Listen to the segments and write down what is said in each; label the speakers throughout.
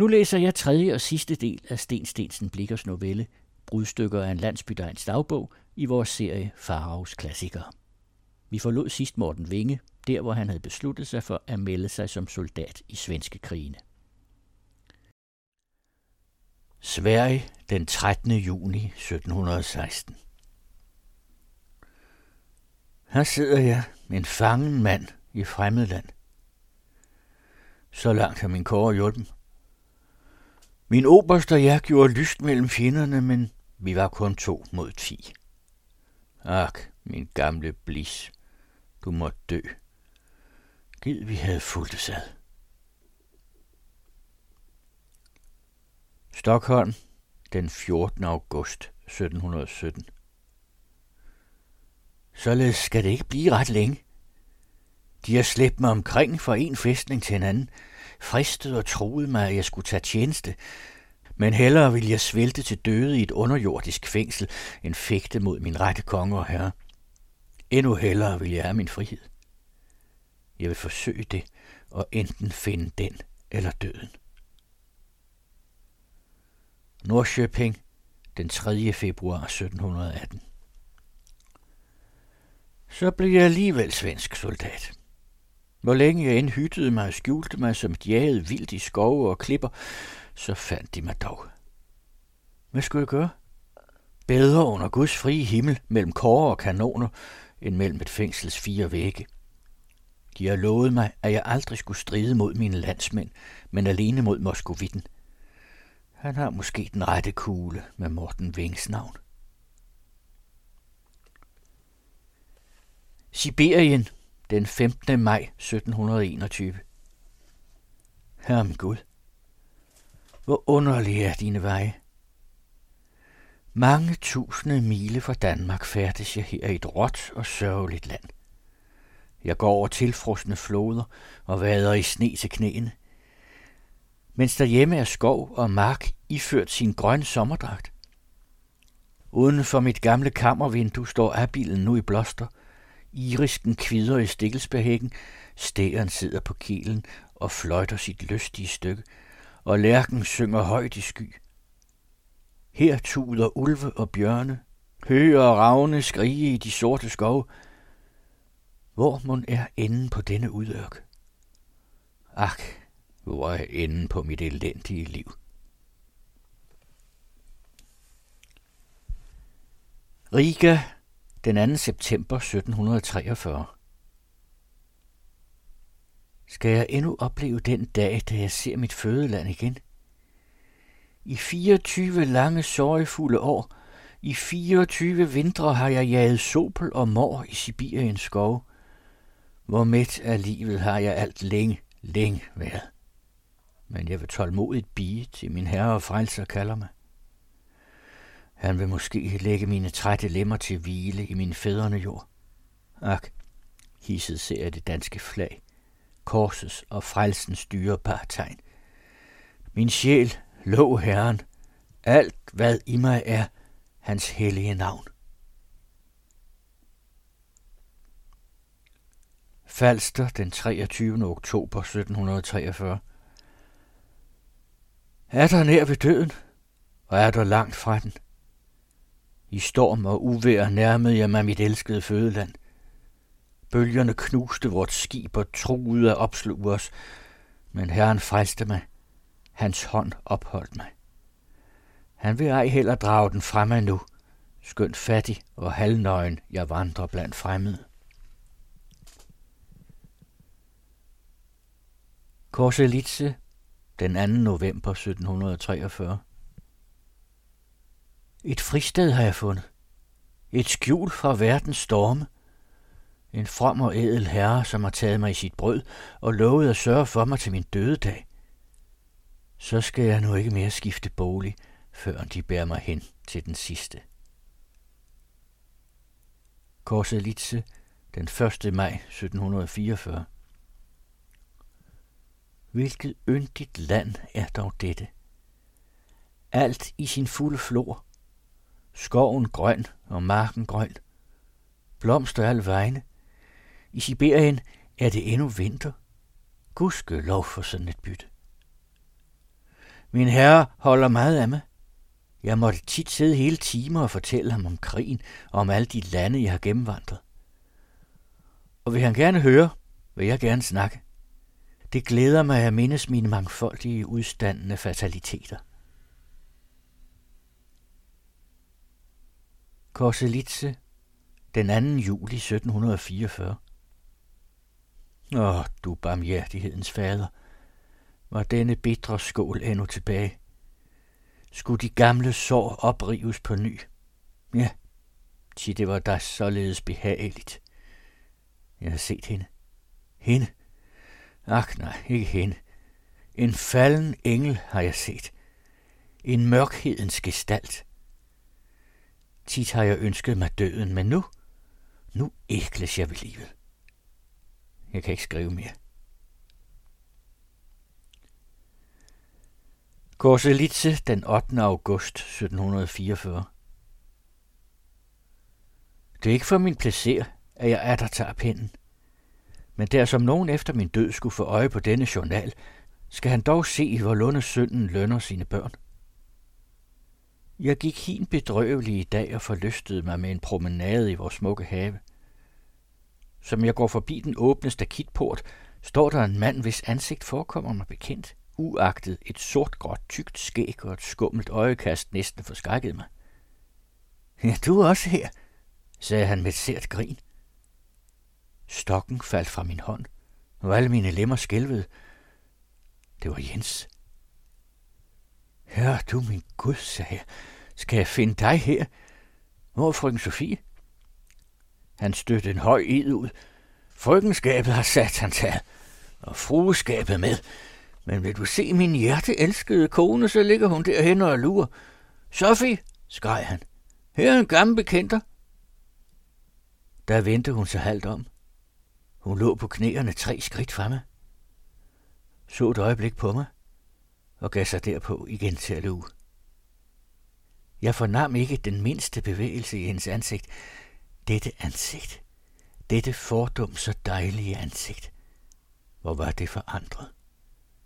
Speaker 1: Nu læser jeg tredje og sidste del af Sten Stensen Blikkers novelle Brudstykker af en landsbydegns dagbog i vores serie Farhavs klassikere. Vi forlod sidst Morten Vinge, der hvor han havde besluttet sig for at melde sig som soldat i svenske krigene. Sverige den 13. juni 1716 Her sidder jeg, en fangen mand i fremmedland. Så langt har min kåre hjulpet. Min oberst og jeg gjorde lyst mellem fjenderne, men vi var kun to mod ti. Ak, min gamle blis, du må dø. Gid vi havde fulgt det. Stockholm, den 14. august 1717. Således skal det ikke blive ret længe. De har slæbt mig omkring fra en fæstning til en anden, fristet og troede mig, at jeg skulle tage tjeneste, men hellere vil jeg svelte til døde i et underjordisk fængsel, end fægte mod min rette konge og herre. Endnu hellere vil jeg have min frihed. Jeg vil forsøge det, og enten finde den eller døden. Norrköping, den 3. februar 1718. Så blev jeg alligevel svensk soldat. Hvor længe jeg end hyttede mig og skjulte mig som et jaget vildt i skove og klipper, så fandt de mig dog. Hvad skulle jeg gøre? Bedre under Guds frie himmel mellem kårer og kanoner, end mellem et fængsels fire vægge. De har lovet mig, at jeg aldrig skulle stride mod mine landsmænd, men alene mod Moskovitten. Han har måske den rette kugle med Morten Vings navn. Sibirien, den 15. maj 1721. Herre min Gud, hvor underlige er dine veje. Mange tusinde mile fra Danmark færdes jeg her i et råt og sørgeligt land. Jeg går over tilfrosne floder og vader i sne til knæene, mens derhjemme er skov og mark iført sin grønne sommerdragt. Uden for mit gamle kammervindue står abilen nu i blåster. Irisken kvider i stikkelsbehækken, stæren sidder på kilen og fløjter sit lystige stykke, og lærken synger højt i sky. Her tuder ulve og bjørne, høger og ravne skrige i de sorte skove. Hvor mon er enden på denne udørk? Ak, hvor er enden på mit elendige liv? Riga, den 2. september 1743. Skal jeg endnu opleve den dag, da jeg ser mit fødeland igen? I 24 lange sorgfulde år, i 24 vintre har jeg jaget sopel og mor i Sibiriens skov. Hvor midt af livet har jeg alt længe, længe været. Men jeg vil tålmodigt bige til min herre og frelser kalder mig. Han vil måske lægge mine trætte lemmer til hvile i min fædrene jord. Ak, hisset ser jeg det danske flag, korsets og frelsens dyrebare tegn. Min sjæl lov Herren, alt hvad i mig er, hans hellige navn. Falster den 23. oktober 1743. Er der nær ved døden, og er der langt fra den? I storm og uvejr nærmede jeg mig mit elskede fødeland. Bølgerne knuste vort skib og truede at opsluge os, men Herren frelste mig. Hans hånd opholdt mig. Han vil ej heller drage den fra nu, skønt fattig og halvnøgen jeg vandrer blandt fremmede. Korselitse, den 2. november 1743. Et fristed har jeg fundet. Et skjul fra verdens storme. En from og ædel herre, som har taget mig i sit brød og lovet at sørge for mig til min dødedag. Så skal jeg nu ikke mere skifte bolig, før de bærer mig hen til den sidste. Korselitze, den 1. maj 1744. Hvilket yndigt land er dog dette. Alt i sin fulde flor. Skoven grøn og marken grøn. Blomster alle vegne. I Sibirien er det endnu vinter. Gudske lov for sådan et bytte. Min herre holder meget af mig. Jeg måtte tit sidde hele timer og fortælle ham om krigen og om alle de lande, jeg har gennemvandret. Og vil han gerne høre, vil jeg gerne snakke. Det glæder mig at mindes mine mangfoldige udstandende fataliteter. Korselitze, den 2. juli 1744. Åh, du barmhjertighedens fader, var denne bitre skål endnu tilbage. Skulle de gamle sår oprives på ny? Ja, til det var da således behageligt. Jeg har set hende. Hende? Ach nej, ikke hende. En falden engel har jeg set. En mørkhedens gestalt. Tit har jeg ønsket mig døden, men nu, nu ækles jeg ved livet. Jeg kan ikke skrive mere. Korselitse den 8. august 1744. Det er ikke for min placer, at jeg er der tager pinden. Men der som nogen efter min død skulle få øje på denne journal, skal han dog se, hvor Lunde synden lønner sine børn. Jeg gik hin bedrøvelig i dag og forlystede mig med en promenade i vores smukke have. Som jeg går forbi den åbne stakitport, står der en mand, hvis ansigt forekommer mig bekendt, uagtet et sort-gråt tykt skæg og et skummelt øjekast næsten forskrækkede mig. Ja, du er også her, sagde han med et sært grin. Stokken faldt fra min hånd, og alle mine lemmer skælvede. Det var Jens. Herre, du min Gud, sagde jeg. Skal jeg finde dig her? Hvor er frøken Sofie? Han stødte en høj id ud. Frøkenskabet har sat han til, og frueskabet med. Men vil du se min hjerteelskede kone, så ligger hun derhen og lurer. Sofie, skreg han. Her er en gammel bekendter. Der vendte hun sig halvt om. Hun lå på knæerne tre skridt fremme. Så et øjeblik på mig og gav sig derpå igen til at luge. Jeg fornam ikke den mindste bevægelse i hendes ansigt. Dette ansigt. Dette fordum så dejlige ansigt. Hvor var det forandret?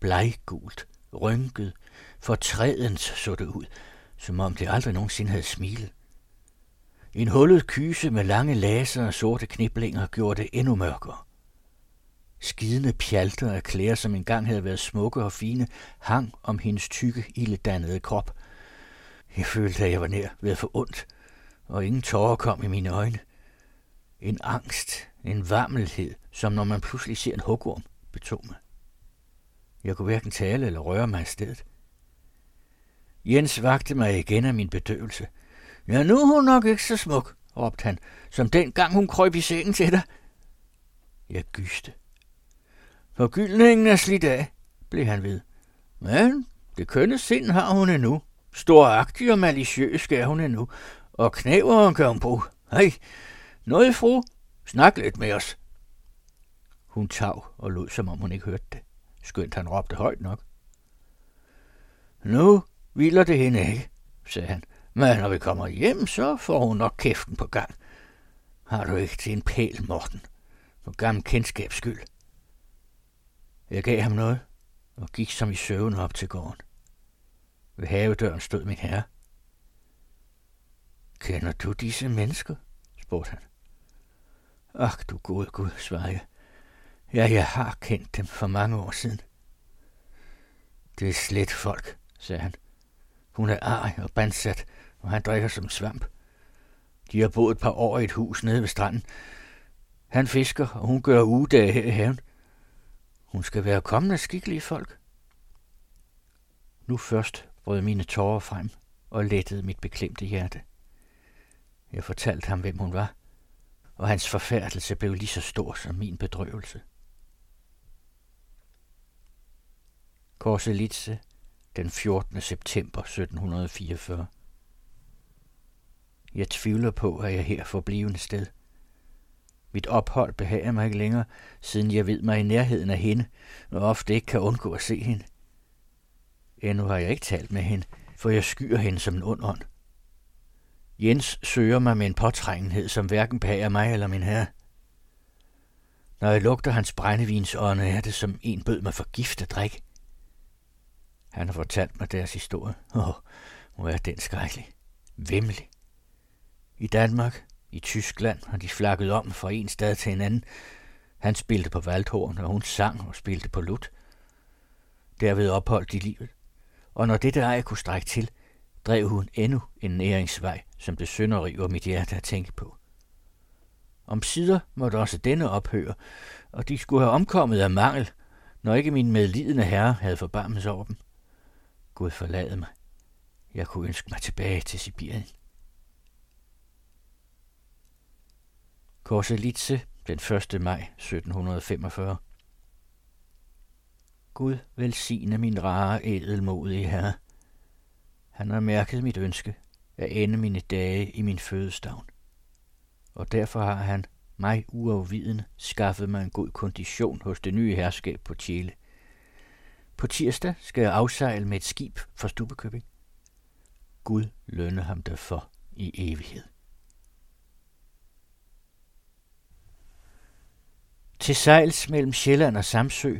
Speaker 1: Bleggult, rynket, fortrædens så det ud, som om det aldrig nogensinde havde smilet. En hullet kyse med lange laser og sorte kniblinger gjorde det endnu mørkere. Skidende pjalter af klæder, som engang havde været smukke og fine, hang om hendes tykke, ilddannede krop. Jeg følte, at jeg var nær ved at få ondt, og ingen tårer kom i mine øjne. En angst, en varmelhed, som når man pludselig ser en hugorm, betog mig. Jeg kunne hverken tale eller røre mig i stedet. Jens vagte mig igen af min bedøvelse. Ja, nu er hun nok ikke så smuk, råbte han, som den gang hun krøb i sengen til dig. Jeg gyste. Forgyldningen er slidt af, blev han ved. Men det kønne sind har hun endnu. Storagtig og maliciøs er hun endnu, og knæveren kan hun på. Hej, noget fru, snak lidt med os. Hun tav og lod, som om hun ikke hørte det. Skønt han råbte højt nok. Nu hviler det hende ikke, sagde han. Men når vi kommer hjem, så får hun nok kæften på gang. Har du ikke til en pæl, Morten? For gammel kendskabs skyld. Jeg gav ham noget og gik som i søvn op til gården. Ved havedøren stod min herre. Kender du disse mennesker? spurgte han. Ach, du gode Gud, svarede jeg. Ja, jeg har kendt dem for mange år siden. Det er slet folk, sagde han. Hun er arg og bandsat, og han drikker som svamp. De har boet et par år i et hus nede ved stranden. Han fisker, og hun gør ugedage her i haven. Hun skal være kommende skikkelige folk. Nu først brød mine tårer frem og lettede mit beklemte hjerte. Jeg fortalte ham, hvem hun var, og hans forfærdelse blev lige så stor som min bedrøvelse. Korselitze, den 14. september 1744. Jeg tvivler på, at jeg her får blivende sted. Mit ophold behager mig ikke længere, siden jeg ved mig i nærheden af hende, og ofte ikke kan undgå at se hende. Endnu har jeg ikke talt med hende, for jeg skyer hende som en ond ånd. Jens søger mig med en påtrængenhed, som hverken behager mig eller min herre. Når jeg lugter hans brændevinsånde, er det som en bød mig for gift at drikke. Han har fortalt mig deres historie. Åh, hvor er den skrækkelig. Vemmelig. I Danmark, i Tyskland, har de flakket om fra en stad til en anden. Han spillede på Valdhorn, og hun sang og spillede på lut. Derved opholdt de livet. Og når dette ej kunne strække til, drev hun endnu en næringsvej, som det sønderriver mit hjerte at tænke på. Om sider måtte også denne ophøre, og de skulle have omkommet af mangel, når ikke min medlidende herre havde forbarmet over dem. Gud forlade mig. Jeg kunne ønske mig tilbage til Sibirien. Korselitse, den 1. maj 1745. Gud velsigne min rare edelmodige herre. Han har mærket mit ønske at ende mine dage i min fødestavn. Og derfor har han, mig uafviden, skaffet mig en god kondition hos det nye herskab på Tjele. På tirsdag skal jeg afsejle med et skib fra Stubekøbing. Gud lønne ham derfor i evighed. Til sejls mellem Sjælland og Samsø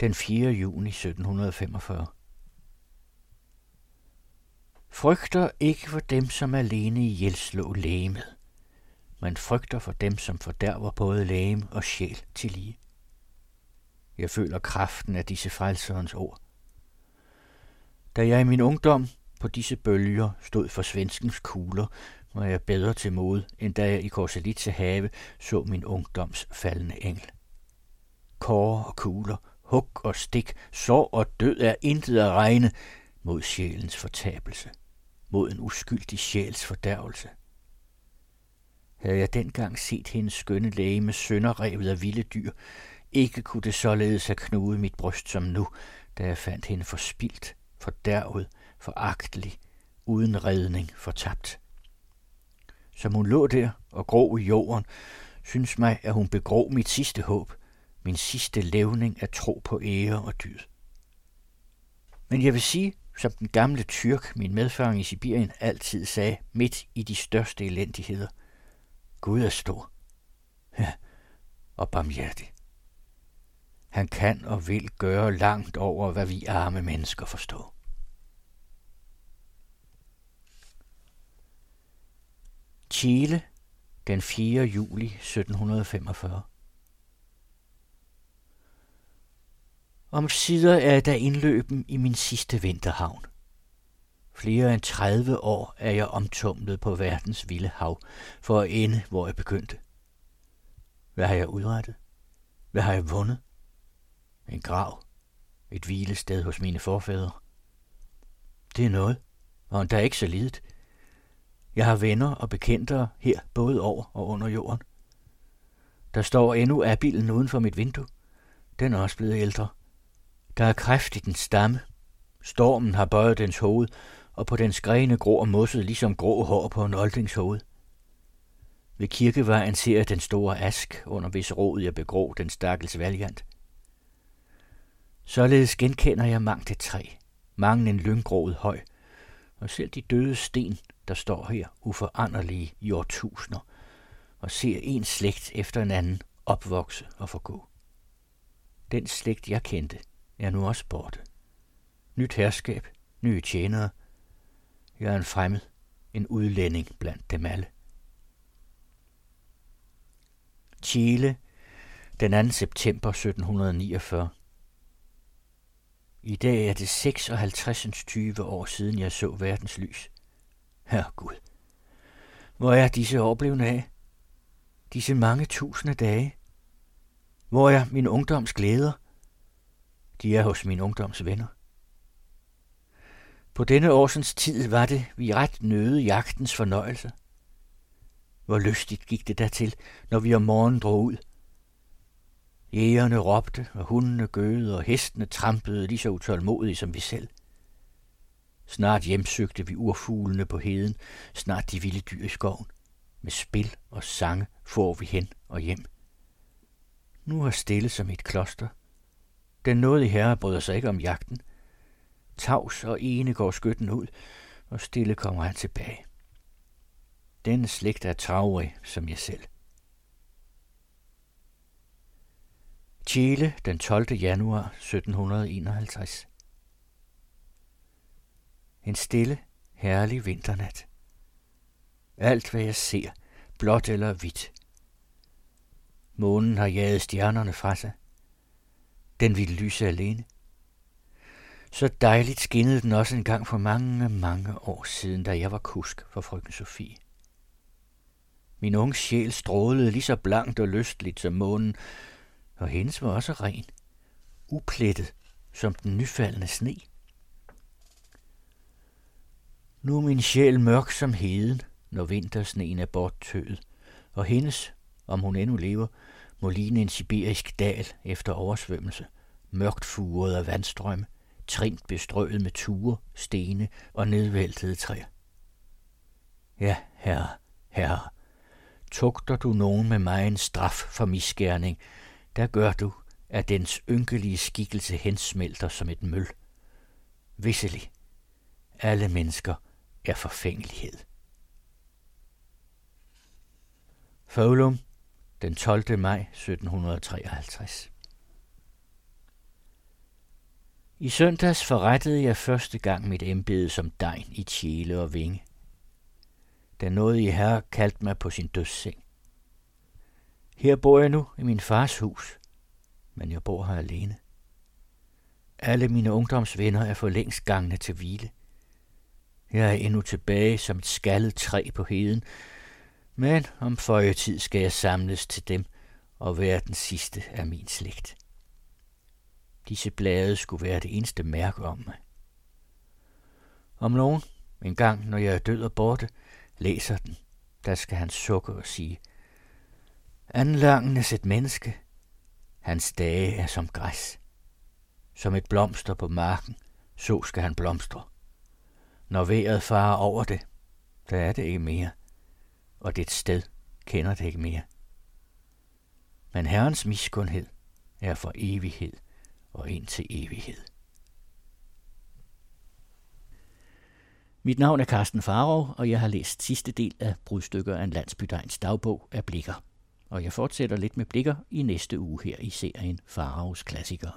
Speaker 1: den 4. juni 1745. Frygter ikke for dem, som alene i hjælslå lægemet. Man frygter for dem, som fordærver både lægem og sjæl til lige. Jeg føler kraften af disse frelserens ord. Da jeg i min ungdom på disse bølger stod for svenskens kugler, var jeg bedre til mod, end da jeg i Korselitse have så min ungdoms faldende engel. Kåre og kugler, hug og stik, sår og død er intet at regne mod sjælens fortabelse, mod en uskyldig sjæls fordærvelse. Havde jeg dengang set hendes skønne læge med sønderrevet af vilde dyr, ikke kunne det således have knudet mit bryst som nu, da jeg fandt hende forspildt, fordærvet, foragtelig, uden redning, fortabt. Som hun lå der og grå i jorden, synes mig, at hun begrå mit sidste håb, min sidste levning af tro på ære og dyd. Men jeg vil sige, som den gamle tyrk, min medfanger i Sibirien, altid sagde, midt i de største elendigheder. Gud er stor. Ja, og barmhjertig. Han kan og vil gøre langt over, hvad vi arme mennesker forstår. Chile, den 4. juli 1745. Om sider er der indløben i min sidste vinterhavn. Flere end 30 år er jeg omtumlet på verdens vilde hav, for at ende, hvor jeg begyndte. Hvad har jeg udrettet? Hvad har jeg vundet? En grav. Et hvilested hos mine forfædre. Det er noget, og der er ikke så lidet. Jeg har venner og bekendtere her, både over og under jorden. Der står endnu bilen uden for mit vindue. Den er også blevet ældre. Der er kræft i den stamme. Stormen har bøjet dens hoved, og på dens grene gror mosset ligesom grå hår på en oldings hoved. Ved kirkevejen ser jeg den store ask, under hvis råd jeg begrå den stakkels valiant. Således genkender jeg mangt et træ, mange en lynggrået høj, og selv de døde sten, der står her uforanderlige i årtusinder, og ser en slægt efter en anden opvokse og forgå. Den slægt, jeg kendte, er nu også borte. Nyt herskab, nye tjenere. Jeg er en fremmed, en udlænding blandt dem alle. Chile, den 2. september 1749. I dag er det 56. 20 år siden jeg så verdens lys. Herre Gud, hvor er disse år blevet af? Disse mange tusinde dage? Hvor er min ungdoms glæder? De er hos min ungdoms venner. På denne årsens tid var det, vi ret nøde jagtens fornøjelse. Hvor lystigt gik det dertil, når vi om morgenen drog ud. Jægerne råbte, og hundene gøede, og hestene trampede lige så utålmodige som vi selv. Snart hjemsøgte vi urfuglene på heden, snart de vilde dyr i skoven. Med spil og sange får vi hen og hjem. Nu er stille som et kloster. Den nåede herre bryder sig ikke om jagten. Tavs og ene går skytten ud, og stille kommer han tilbage. Denne slægt er travrig som jeg selv. Chile den 12. januar 1751. En stille, herlig vinternat. Alt hvad jeg ser, blåt eller hvidt. Månen har jaget stjernerne fra sig. Den ville lyse alene. Så dejligt skinnede den også en gang for mange, mange år siden, da jeg var kusk for frøken Sofie. Min unge sjæl strålede lige så blankt og lystligt som månen, og hendes var også ren, uplettet som den nyfaldende sne. Nu er min sjæl mørk som heden, når vintersneen er borttøet, og hendes, om hun endnu lever, må ligne en sibirisk dal efter oversvømmelse, mørkt furet af vandstrømme, trint bestrøget med ture, stene og nedvæltede træer. Ja, herre, herre, tugter du nogen med mig en straf for misgerning, der gør du, at dens ynkelige skikkelse hensmelter som et møl. Visselig, alle mennesker er forfængelighed. Fålum, den 12. maj 1753 I søndags forrettede jeg første gang mit embede som degn i tjele og vinge. Da noget i herre kaldte mig på sin dødsseng. Her bor jeg nu i min fars hus, men jeg bor her alene. Alle mine ungdomsvenner er for længst gangne til hvile. Jeg er endnu tilbage som et skaldet træ på heden, men om tid skal jeg samles til dem og være den sidste af min slægt. Disse blade skulle være det eneste mærke om mig. Om nogen, en gang når jeg er død og borte, læser den, der skal han sukke og sige, Anlangenes et menneske, hans dage er som græs. Som et blomster på marken, så skal han blomstre. Når vejret farer over det, der er det ikke mere, og det sted kender det ikke mere. Men Herrens miskundhed er for evighed og indtil evighed. Mit navn er Carsten Farov, og jeg har læst sidste del af Brudstykker af en landsbydegns dagbog af Blikker. Og jeg fortsætter lidt med Blikker i næste uge her i serien Farovs Klassikere.